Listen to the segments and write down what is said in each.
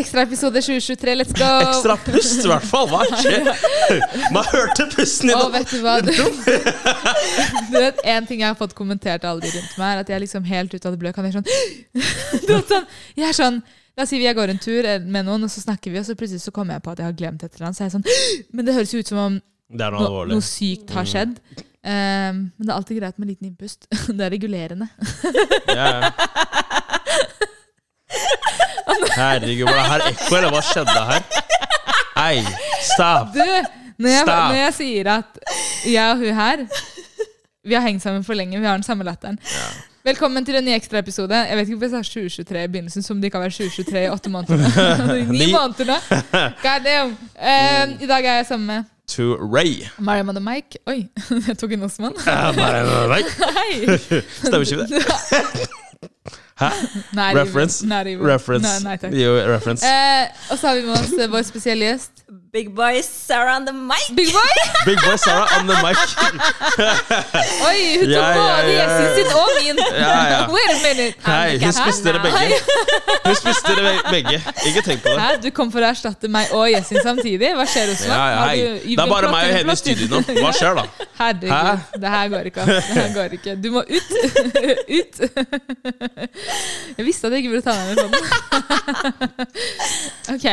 Ekstraepisode 2023, let's go! Ekstra pust, i hvert fall. Hva skjer? Man hørte pusten i dag. vet du hva? Du, du vet, En ting jeg har fått kommentert av alle de rundt meg, er at jeg liksom helt ut av det blå kan være sånn, sånn Jeg er sånn La oss si vi går en tur med noen, og så snakker vi, og så plutselig så kommer jeg på at jeg har glemt et eller annet. Så jeg er sånn Men det høres jo ut som om noe no, noe sykt har skjedd. Um, men det er alltid greit med en liten innpust. Det er regulerende. Ja. Herregud, var det her ekko, eller hva skjedde her? Ei, stop. Du, når jeg, Stop. når jeg sier at jeg og hun her Vi har hengt sammen for lenge, vi har den samme latteren. Velkommen til en ny ekstraepisode. Jeg vet ikke hvorfor jeg sa 2023 i begynnelsen, som det ikke har vært 2023 i åtte måneder. I Ni måneder nå. God damn. Eh, I dag er jeg sammen med To Ray. Mariam og Mike. Oi, jeg tok en Osman. Hei! Stemmer ikke det? Hæ? Nei, Reference? Nei, Reference. Nei, nei, takk. Jo, reference. Uh, og så har vi med oss vår spesielle gjest. Big boy Sarah on the mic. Big Boy! Big boy Sarah on the mic. Oi, hun tok Ja, ja, både ja, gjesten sin og min. Ja, ja. Wait a minute. Hei, hun spiste dere begge. Hun spiste dere begge. Ikke tenk på det. Hæ? Du kom for å erstatte meg og Gjessin samtidig? Hva skjer, Osman? Ja, ja, Har hei. du- Det er bare meg og henne i studio nå. Hva skjer da? Herregud, det her går ikke. ass. Det her går ikke. Du må ut. ut. Jeg visste at jeg ikke burde ta deg med sånn. Ok,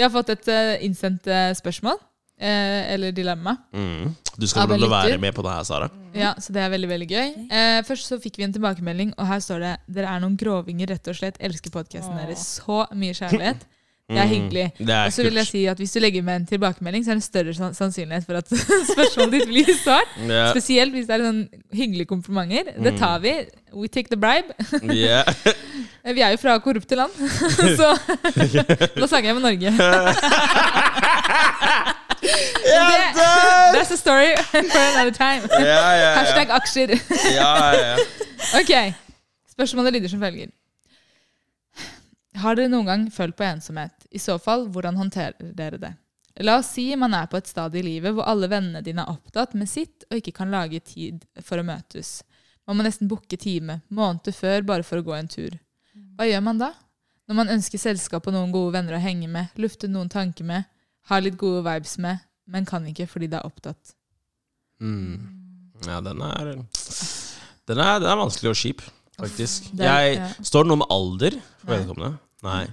vi har fått et uh, innsendt uh, spørsmål. eh, eller dilemma. Mm. Du skal lytter. være med på det her, Sara. Ja, Så det er veldig veldig gøy. Eh, først så fikk vi en tilbakemelding, og her står det dere er noen grovinger, rett og slett. Elsker podkasten deres. Så mye kjærlighet. Det er hyggelig. Mm. Er Og så vil jeg si at Hvis du legger med en tilbakemelding, så er det en større san- sannsynlighet for at spørsmålet ditt blir svart. Yeah. Spesielt hvis det er sånn hyggelige komplimenter. Det tar vi. We take the bribe. Yeah. Vi er jo fra korrupte land, så nå snakker jeg med Norge. Det, that's a story for another time. Hashtag aksjer. Ok, Spørsmålet lyder som følger. Har dere noen gang følt på ensomhet? I så fall, hvordan håndterer dere det? La oss si man er på et stadium i livet hvor alle vennene dine er opptatt med sitt og ikke kan lage tid for å møtes. Man må nesten booke time måneder før bare for å gå en tur. Hva gjør man da? Når man ønsker selskap og noen gode venner å henge med, lufte noen tanker med, ha litt gode vibes med, men kan ikke fordi det er opptatt. Mm. ja den, er, den er Den er vanskelig og kjip, faktisk. det er- Jeg, ja. Står det noe med alder for Nei. vedkommende? Nei.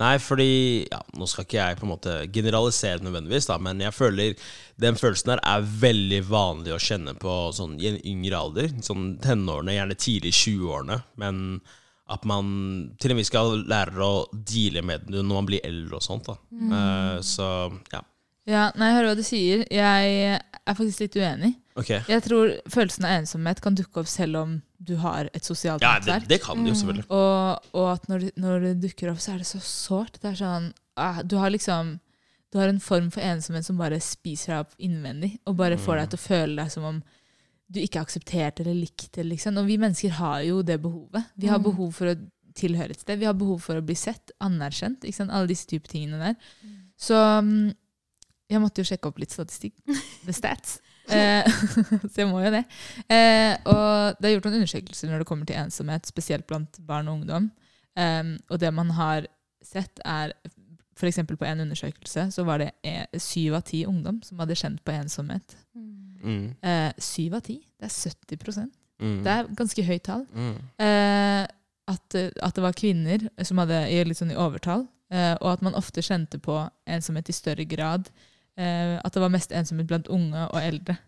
Nei, fordi ja, Nå skal ikke jeg på en måte generalisere nødvendigvis, da, men jeg føler den følelsen her er veldig vanlig å kjenne på sånn, i en yngre alder. Sånn tenårene, gjerne tidlig 20-årene. Men at man til og med skal lære å deale med det når man blir eldre og sånt. da. Mm. Uh, så ja. Ja, nei, jeg hører hva du sier. Jeg er faktisk litt uenig. Okay. Jeg tror følelsen av ensomhet kan dukke opp selv om du har et sosialt Ja, det, nettverk. det kan du jo selvfølgelig. Og, og at når, det- når det dukker opp, så er det så sårt. Det er sånn ah, Du har liksom Du har en form for ensomhet som bare spiser deg opp innvendig, og bare får deg til å føle deg som om du ikke er akseptert eller likt. Eller liksom. Og vi mennesker har jo det behovet. Vi har behov for å tilhøre et sted. Vi har behov for å bli sett, anerkjent. Ikke sant? Alle disse type tingene der. Så mm, jeg måtte jo sjekke opp litt statistikk. The stats. Eh, så jeg må jo det. Eh, og det er gjort noen undersøkelser når det kommer til ensomhet, spesielt blant barn og ungdom. Em, og det man har sett, er f.eks. på en undersøkelse så var det e- syv av ti ungdom som hadde kjent på ensomhet. Mm. Eh, av ti? Det er 70 Mm. Det er ganske høyt tall. Mm. Eh, at, at det var kvinner som hadde i, litt sånn i overtall, eh, og at man ofte kjente på ensomhet i større grad. Eh, at det var mest ensomhet blant unge og eldre.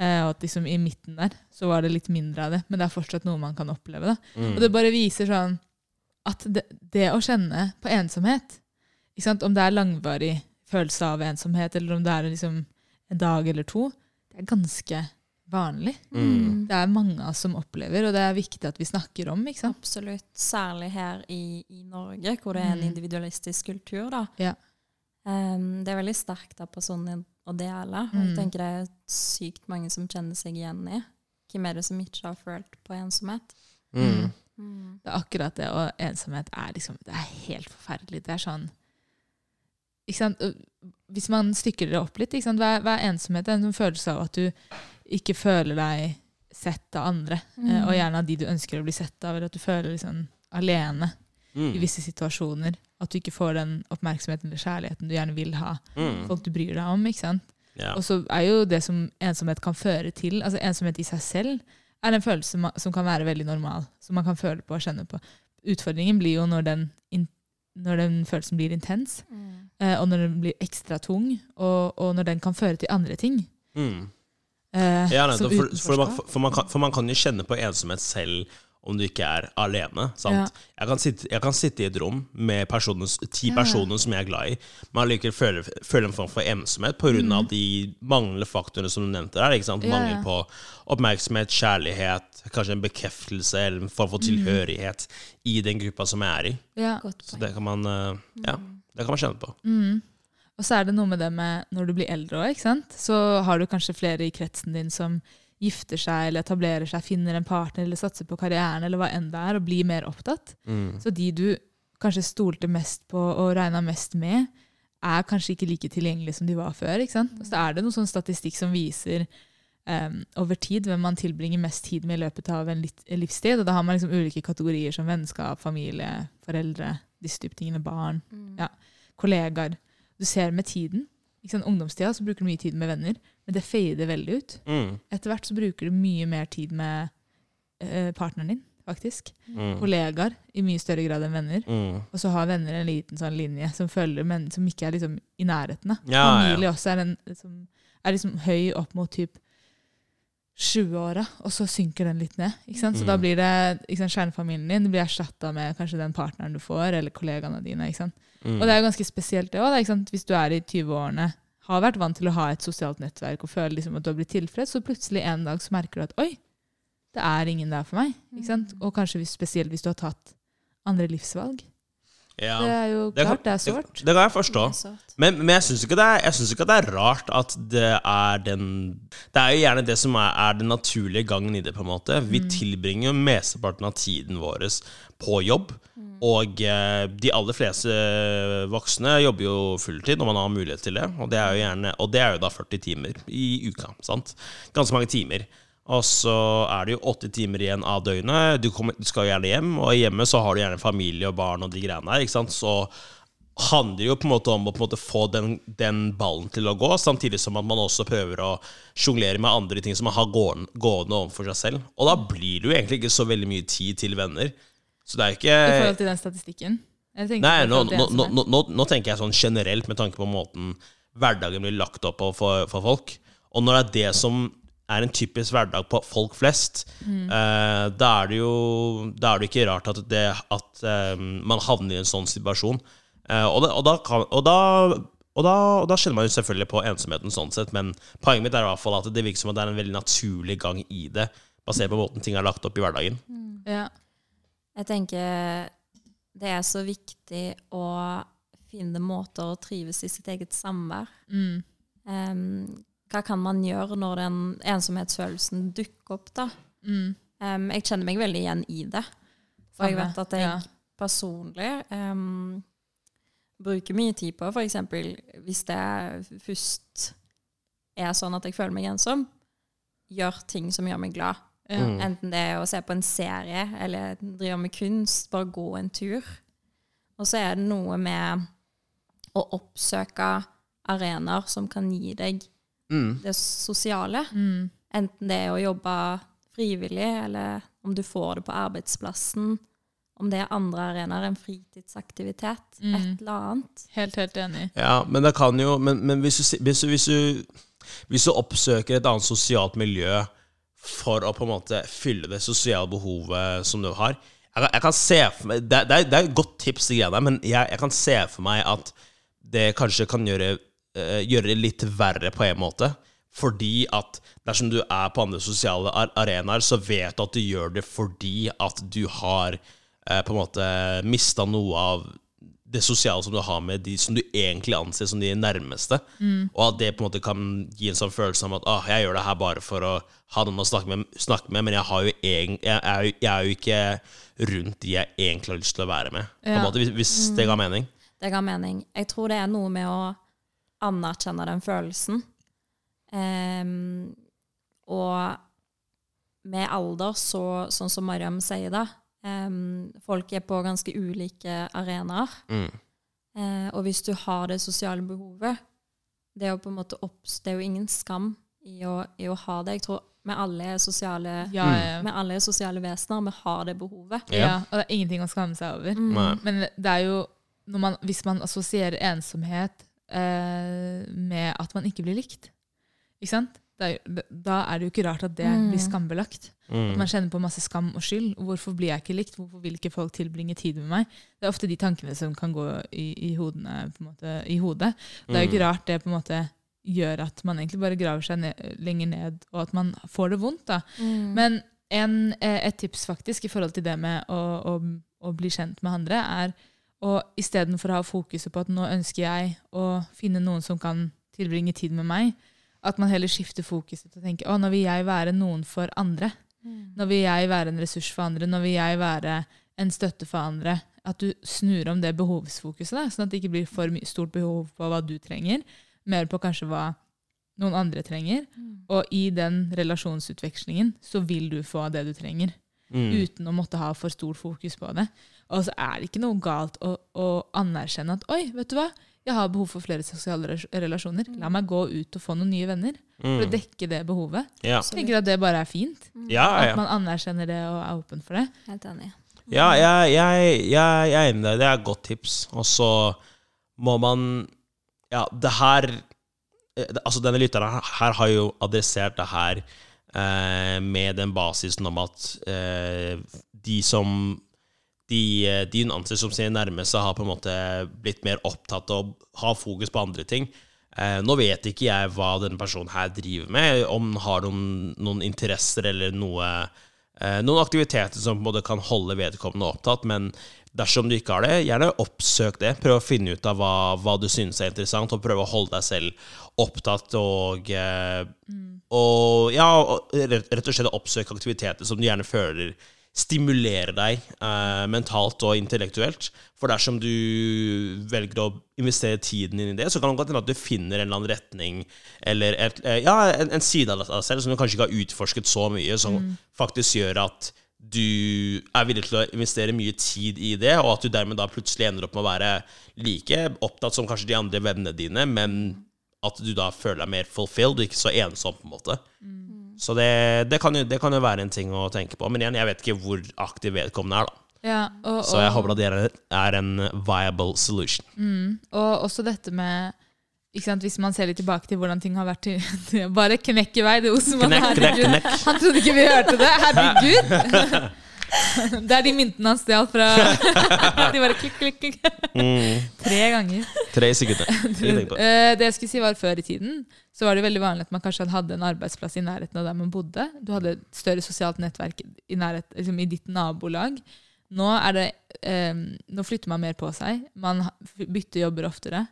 Eh, og at liksom i midten der så var det litt mindre av det, men det er fortsatt noe man kan oppleve. da. Mm. Og det bare viser sånn at det, det å kjenne på ensomhet, ikke sant? om det er langvarig følelse av ensomhet, eller om det er liksom en dag eller to, det er ganske vanlig. Mm. Det er mange av oss som opplever, og det er viktig at vi snakker om. ikke sant? Absolutt. Særlig her i, i Norge, hvor det er en Mm. individualistisk kultur. da. Ja. Um, det er veldig sterkt av personen å dele. og Mm. Jeg tenker det er sykt mange som kjenner seg igjen i. Hvem er det som ikke har følt på ensomhet? Mm. Mm. Det er akkurat det, og ensomhet er liksom Det er helt forferdelig. Det er sånn ikke sant? Hvis man stykker det opp litt, ikke sant? Hva, er, hva er ensomhet? Det er en sånn følelse av at du ikke føler deg sett av andre, Mm. eh, og gjerne av de du ønsker å bli sett av, eller at du føler liksom alene Mm. i visse situasjoner. At du ikke får den oppmerksomheten eller kjærligheten du gjerne vil ha. Mm. Folk du bryr deg om. ikke sant? Ja. Og så er jo det som ensomhet kan føre til, altså ensomhet i seg selv, er en følelse som, som kan være veldig normal. Som man kan føle på og kjenne på. Utfordringen blir jo når den, in, når den følelsen blir intens, Mm. eh, og når den blir ekstra tung, og, og når den kan føre til andre ting. Mm. Eh, Ja, som nettopp, for, for, man, for, man kan, for man kan jo kjenne på ensomhet selv om du ikke er alene. Sant? Ja. Jeg, kan sitte, jeg kan sitte i et rom med personer, ti Ja. personer som jeg er glad i, men allikevel føler, føler en form for ensomhet pga. Mm. av de manglende faktorene som du nevnte der. Ikke sant? Ja, Mangel på oppmerksomhet, kjærlighet, kanskje en bekreftelse eller en form for tilhørighet tilhørighet i den gruppa som jeg er i. ja. Så det kan man, eh, ja, det kan man kjenne på. Mm. Og så er det noe med det med når du blir eldre òg. Så har du kanskje flere i kretsen din som gifter seg eller etablerer seg, finner en partner eller satser på karrieren eller hva enn det er, og blir mer opptatt. Mm. Så de du kanskje stolte mest på og regna mest med, er kanskje ikke like tilgjengelige som de var før. ikke sant? Og så er det noen sånn statistikk som viser um, over tid hvem man tilbringer mest tid med i løpet av en livstid. Og da har man liksom ulike kategorier som vennskap, familie, foreldre, disse type tingene, barn Mm. Ja. kollegaer. Du ser med tiden. Ikke sant? Ungdomstida så bruker du mye tid med venner, men det fader veldig ut. Mm. Etter hvert så bruker du mye mer tid med eh, partneren din, faktisk. Mm. Kollegaer i mye større grad enn venner. Mm. Og så har venner en liten sånn linje som følger, men som ikke er liksom i nærheten. Da. Ja, Familie ja. også er, en, liksom, er liksom høy opp mot typ 20-åra, og så synker den litt ned. Ikke sant? Så Mm. da blir det ikke sant, kjernefamilien din det blir erstatta med kanskje den partneren du får, eller kollegaene dine. Ikke sant? Mm. Og det er jo ganske spesielt det òg. Hvis du er i 20-årene, har vært vant til å ha et sosialt nettverk og føler liksom at du har blitt tilfreds, så plutselig en dag så merker du at oi, det er ingen der for meg. Ikke sant? Og kanskje hvis, spesielt hvis du har tatt andre livsvalg. Ja. Det er jo Det kan- klart det er sårt. Det, det kan jeg forstå. Men, men jeg syns ikke, ikke det er rart at det er den Det er jo gjerne det som er, er den naturlige gangen i det, på en måte. Vi tilbringer jo mesteparten av tiden vår på jobb. Og eh, de aller fleste voksne jobber jo fulltid når man har mulighet til det. Og det er jo, gjerne, og det er jo da 40 timer i uka. sant? Ganske mange timer. Og så er det jo åtte timer igjen av døgnet. Du, kommer, du skal jo gjerne hjem, og hjemme så har du gjerne familie og barn og de greiene der. ikke sant? Så handler jo på en måte om å måte få den, den ballen til å gå, samtidig som at man også prøver å sjonglere med andre ting som man har gående, gående overfor seg selv. Og da blir det jo egentlig ikke så veldig mye tid til venner. Så det er jo I forhold til den statistikken? Nei, nå, nå, nå, nå tenker jeg sånn generelt med tanke på måten hverdagen blir lagt opp på for, for folk. Og når det er det som er en typisk hverdag på folk flest, eh, da er det jo da er det ikke rart at, det, at eh, man havner i en sånn situasjon. Eh, og, det, og, da kan, og, da, og, da, og da kjenner man jo selvfølgelig på ensomheten sånn sett, men poenget mitt er i hvert fall at det virker som at det er en veldig naturlig gang i det, basert på måten ting er lagt opp i hverdagen. Ja. Jeg tenker det er så viktig å finne måter å trives i sitt eget samvær. Mm. Em, hva kan man gjøre når den ensomhetsfølelsen dukker opp, da? Mm. Um, jeg kjenner meg veldig igjen i det. For jeg vet at jeg Ja. personlig um, bruker mye tid på f.eks. hvis det først er sånn at jeg føler meg ensom, gjør ting som gjør meg glad. Ja. Mm. Enten det er å se på en serie eller drive med kunst, bare gå en tur. Og så er det noe med å oppsøke arenaer som kan gi deg Mm. det sosiale. Mm. Enten det er å jobbe frivillig, eller om du får det på arbeidsplassen. Om det er andre arenaer, en fritidsaktivitet, Mm. et eller annet. Helt, helt enig. Ja, men det kan jo Men, men hvis, du, hvis, du, hvis, du, hvis du oppsøker et annet sosialt miljø for å på en måte fylle det sosiale behovet som du har Jeg kan, jeg kan se for meg Det, det, er, det er et godt tips, de greiene, men jeg, jeg kan se for meg at det kanskje kan gjøre, gjøre det litt verre på en måte. Fordi at dersom du er på andre sosiale arenaer, så vet du at du gjør det fordi at du har eh, på en måte mista noe av det sosiale som du har med de som du egentlig anser som de nærmeste. Og at det på en måte kan gi en sånn følelse av at ah, jeg gjør det her bare for å ha noen å snakke med, snakke med men jeg, har jo egen, jeg, er jo, jeg er jo ikke rundt de jeg egentlig har lyst til å være med. Ja. måte, hvis, hvis det ga mening. Det ga mening. Jeg tror det er noe med å anerkjenne den følelsen. Um, og med alder, så, sånn som Mariam sier da, um, folk er på ganske ulike arenaer. Mm. Uh, og hvis du har det sosiale behovet, det er jo på en måte opps, det er jo ingen skam i å, i å ha det. Jeg tror vi alle er sosiale, Ja, ja. vi alle er sosiale vesener, vi har det behovet. Ja. ja, og det er ingenting å skamme seg over. Mm. Men det er jo når man, hvis man assosierer ensomhet eh, med at man ikke blir likt, ikke sant? Er, da er det jo ikke rart at det Mm. blir skambelagt. At Mm. man kjenner på masse skam og skyld. Hvorfor blir jeg ikke likt? Hvorfor vil ikke folk tilbringe tid med meg? Det er ofte de tankene som kan gå i, i, hodene, på en måte, i hodet. Det er jo ikke rart det på en måte gjør at man egentlig bare graver seg ned, lenger ned, og at man får det vondt. da. Mm. Men en, eh, et tips faktisk i forhold til det med å, å, å bli kjent med andre, er å istedenfor å ha fokuset på at nå ønsker jeg å finne noen som kan tilbringe tid med meg, at man heller skifter fokuset til å tenke å, nå vil jeg være noen for andre. Mm. Nå vil jeg være en ressurs for andre. Nå vil jeg være en støtte for andre. At du snur om det behovsfokuset, da, sånn at det ikke blir for stort behov på hva du trenger, mer på kanskje hva noen andre trenger. Og i den relasjonsutvekslingen så vil du få det du trenger, Mm. uten å måtte ha for stort fokus på det. Og så er det ikke noe galt å, å anerkjenne at oi, vet du hva, jeg har behov for flere sosiale relasjoner. La meg gå ut og få noen nye venner for å Mm. dekke det behovet. Ja. Jeg tenker at det bare er fint. Ja, At man anerkjenner det og er åpen for det. Helt enig. Ja, jeg, jeg, jeg, jeg er enig i det. Det er et godt tips. Og så må man Ja, det her eh, Altså, denne lytteren her- her har jo adressert det her med den basisen om at eh, de som de, eh, de hun anser som sine nærmeste, har på en måte blitt mer opptatt av å ha fokus på andre ting. Eh, nå vet ikke jeg hva denne personen her driver med, om han har noen, noen interesser eller noe eh, noen aktiviteter som kan holde vedkommende opptatt, men dersom du ikke har det, gjerne oppsøk det. Prøv å finne ut av hva, hva du synes er interessant, og prøv å holde deg selv opptatt og eh, Og ja, rett og slett oppsøke aktiviteter som du gjerne føler stimulerer deg eh, mentalt og intellektuelt. For dersom du velger å investere tiden inn i det, så kan det godt hende at du finner en eller annen retning eller et, eh, ja, en, en side av deg selv som du kanskje ikke har utforsket så mye, som faktisk gjør at du er villig til å investere mye tid i det, og at du dermed da plutselig ender opp med å være like opptatt som kanskje de andre vennene dine, men at du da føler deg mer fulfilled og ikke så ensom, på en måte. Så det, det, kan jo, det kan jo være en ting å tenke på. Men igjen, jeg vet ikke hvor aktiv vedkommende er, da. Ja, og, Så jeg håper at det er- en viable solution. Og også dette med sant, Hvis man ser litt tilbake til hvordan ting har vært til Bare knekk i vei, det Osman. Knekk, knekk, knekk. Han trodde ikke vi hørte det. Herregud! Det er de myntene han stjal fra De bare klikk, klikk, klikk. Mm. Tre ganger. Tre sekunder. På det. Eh, jeg skulle si var Før i tiden så var det veldig vanlig at man kanskje hadde en arbeidsplass i nærheten av der man bodde. Du hadde et større sosialt nettverk i, nærhet, liksom i ditt nabolag. Nå, er det, eh, nå flytter man mer på seg. Man bytter jobber oftere.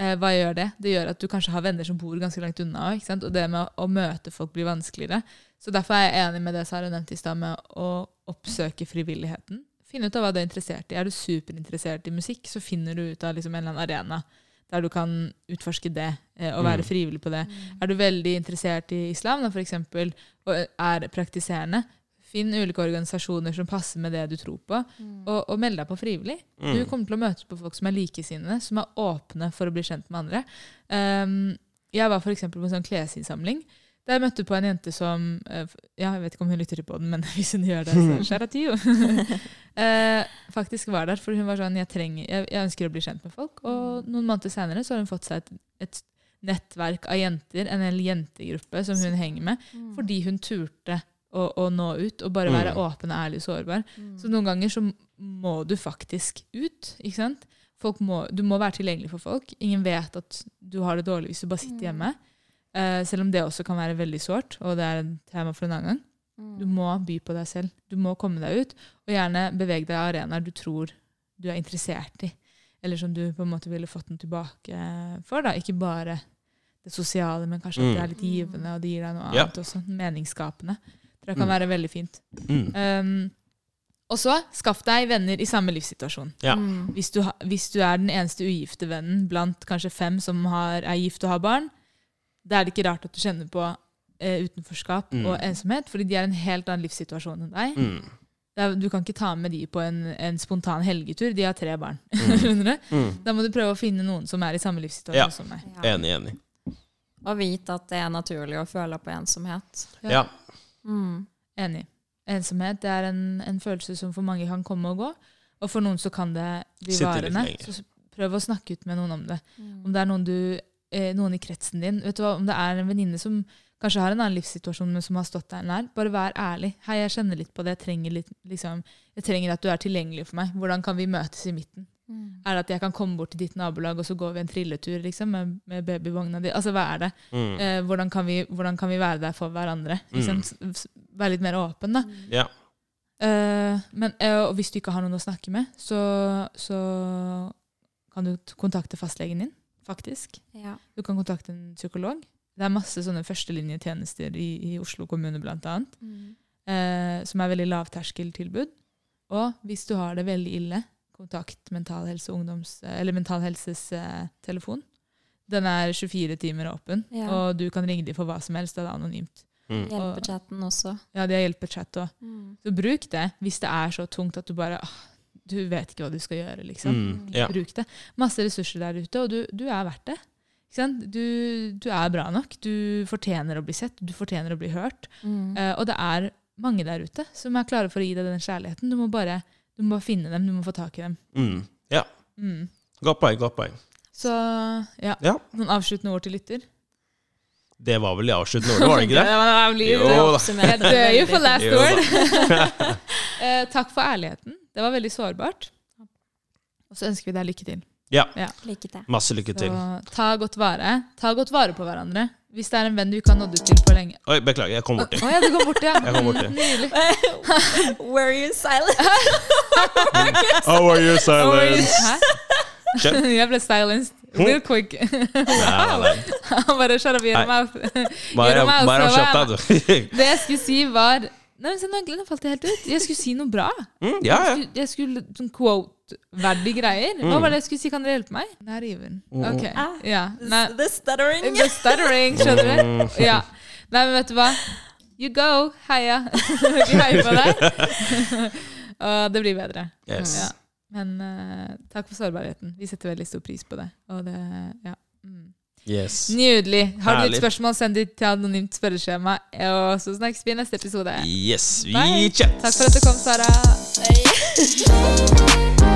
Eh, hva gjør det? Det gjør at du kanskje har venner som bor ganske langt unna. Og det med å, å møte folk blir vanskeligere. Så derfor er jeg enig med det Sara nevnte i stad, med å oppsøke frivilligheten. Finne ut av hva du er interessert i. Er du superinteressert i musikk, så finner du ut av liksom en eller annen arena der du kan utforske det eh, og være Mm. frivillig på det. Er du veldig interessert i islam, da, for eksempel, og er praktiserende, finn ulike organisasjoner som passer med det du tror på, og, og meld deg på frivillig. Du Mm. kommer til å møte på folk som er likesinnede, som er åpne for å bli kjent med andre. Um, jeg var eksempel på en sånn klesinnsamling. Der møtte på en jente som eh, ja, Jeg vet ikke om hun lytter på den, men hvis hun gjør det, så er det to you. Eh, faktisk var der, for hun var sånn jeg, trenger, jeg, jeg ønsker å bli kjent med folk. Og noen måneder senere så har hun fått seg et, et nettverk av jenter, en hel jentegruppe som hun henger med, fordi hun turte å, å nå ut og bare være Mm. åpen, ærlig og sårbar. Så noen ganger så må du faktisk ut. ikke sant? Folk må, du må være tilgjengelig for folk. Ingen vet at du har det dårlig hvis du bare sitter hjemme. Eh, selv om det også kan være veldig sårt, og det er en tema for en annen gang. Du må by på deg selv. Du må komme deg ut, og gjerne bevege deg i arenaer du tror du er interessert i. eller som du på en måte ville fått den tilbake for. da. Ikke bare det sosiale, men kanskje at Mm. det er litt givende, og det gir deg noe Ja. annet også. Meningsskapende. Det kan Mm. være veldig fint. Mm. Um, og så, skaff deg venner i samme livssituasjon. Ja. Mm. Hvis du, ha, hvis du er den eneste ugifte vennen blant kanskje fem som har, er gift og har barn, da er det ikke rart at du kjenner på eh, utenforskap Mm. og ensomhet, fordi de er i en helt annen livssituasjon enn deg. Mm. Er, du kan ikke ta med de på en, en spontan helgetur. De har tre barn. Mm. Mm. Da må du prøve å finne noen som er i samme livssituasjon Ja. som deg. Ja. Enig, enig. Og vite at det er naturlig å føle på ensomhet. Ja. Ja. Mm. Enig. Ensomhet det er en, en følelse som for mange kan komme og gå. Og for noen så kan det bli varende. Så prøv å snakke ut med noen om det. Mm. Om det er noen, du, noen i kretsen din. Vet du hva, Om det er en venninne som kanskje har en annen livssituasjon, men som har stått deg nær. Bare vær ærlig. Hei, jeg kjenner litt på det. Jeg trenger, litt, liksom, jeg trenger at du er tilgjengelig for meg. Hvordan kan vi møtes i midten? Mm. Er det at jeg kan komme bort til ditt nabolag, og så går vi en trilletur liksom, med, med babyvogna di? Altså, hva er det? Mm. Eh, hvordan, kan vi, hvordan kan vi være der for hverandre? Liksom, mm. Være litt mer åpen, da. Ja. Eh, men eh, og hvis du ikke har noen å snakke med, så, så kan du kontakte fastlegen din, faktisk. Ja. Du kan kontakte en psykolog. Det er masse sånne førstelinjetjenester i, i Oslo kommune, blant annet, Mm. eh, som er veldig lavterskeltilbud. Og hvis du har det veldig ille, kontakt Mental Helse ungdoms, eller Mental Helses eh, telefon. Den er 24 timer åpen, Ja. og du kan ringe dem for hva som helst. Det er anonymt. Mm. Hjelpechatten også. Ja, de har hjelpechat òg. Mm. Så bruk det hvis det er så tungt at du bare ah, Du vet ikke hva du skal gjøre, liksom. Mm. Ja. Bruk det. Masse ressurser der ute, og du, du er verdt det. Ikke sant? Du, du er bra nok. Du fortjener å bli sett, du fortjener å bli hørt. Mm. Uh, og det er mange der ute som er klare for å gi deg den kjærligheten. Du må bare, du må bare finne dem, du må få tak i dem. Mm. ja. Mm. Godt poeng, godt poeng. Så ja, Ja. noen avsluttende ord til lytter? Det var vel de avsluttende ordet, var det ikke det? det var det jo for last word. uh, takk for ærligheten. Det var veldig sårbart. Og så ønsker vi deg lykke til. Ja. Lykke til. Masse lykke til. Så ta godt vare. Ta godt vare på hverandre. Hvis det er en venn du ikke har nådd ut til på lenge. Oi, beklager, jeg kom borti. borti. ja, du kom borti, ja. Jeg kom borti. Nydelig. Were you silent? oh, are you, silence? Hæ? Jeg ble silenced. Real quick. Han bare shut up your mouth. Da, du. Det jeg skulle si, var Nei, men se, nå falt jeg helt ut. Jeg skulle si noe bra. Mm, ja, ja. Jeg skulle, jeg skulle sånn quote-verdige greier. Hva var det jeg skulle si? Kan dere hjelpe meg? Not even. Ok. Ah. Ja. Nei. The stuttering. The stuttering, skjønner du? Mm. Ja. Nei, men vet du hva? You go. Heia. Vi heier på deg. Og det blir bedre. Yes. Ja. Men uh, takk for sårbarheten. Vi setter veldig stor pris på det. Og det ja. Mm. Yes. Nydelig. Har du et spørsmål, send det til anonymt spørreskjema. Og så snakkes vi i neste episode. Yes, vi Bye. chat. Takk for at du kom, Sara. Hey.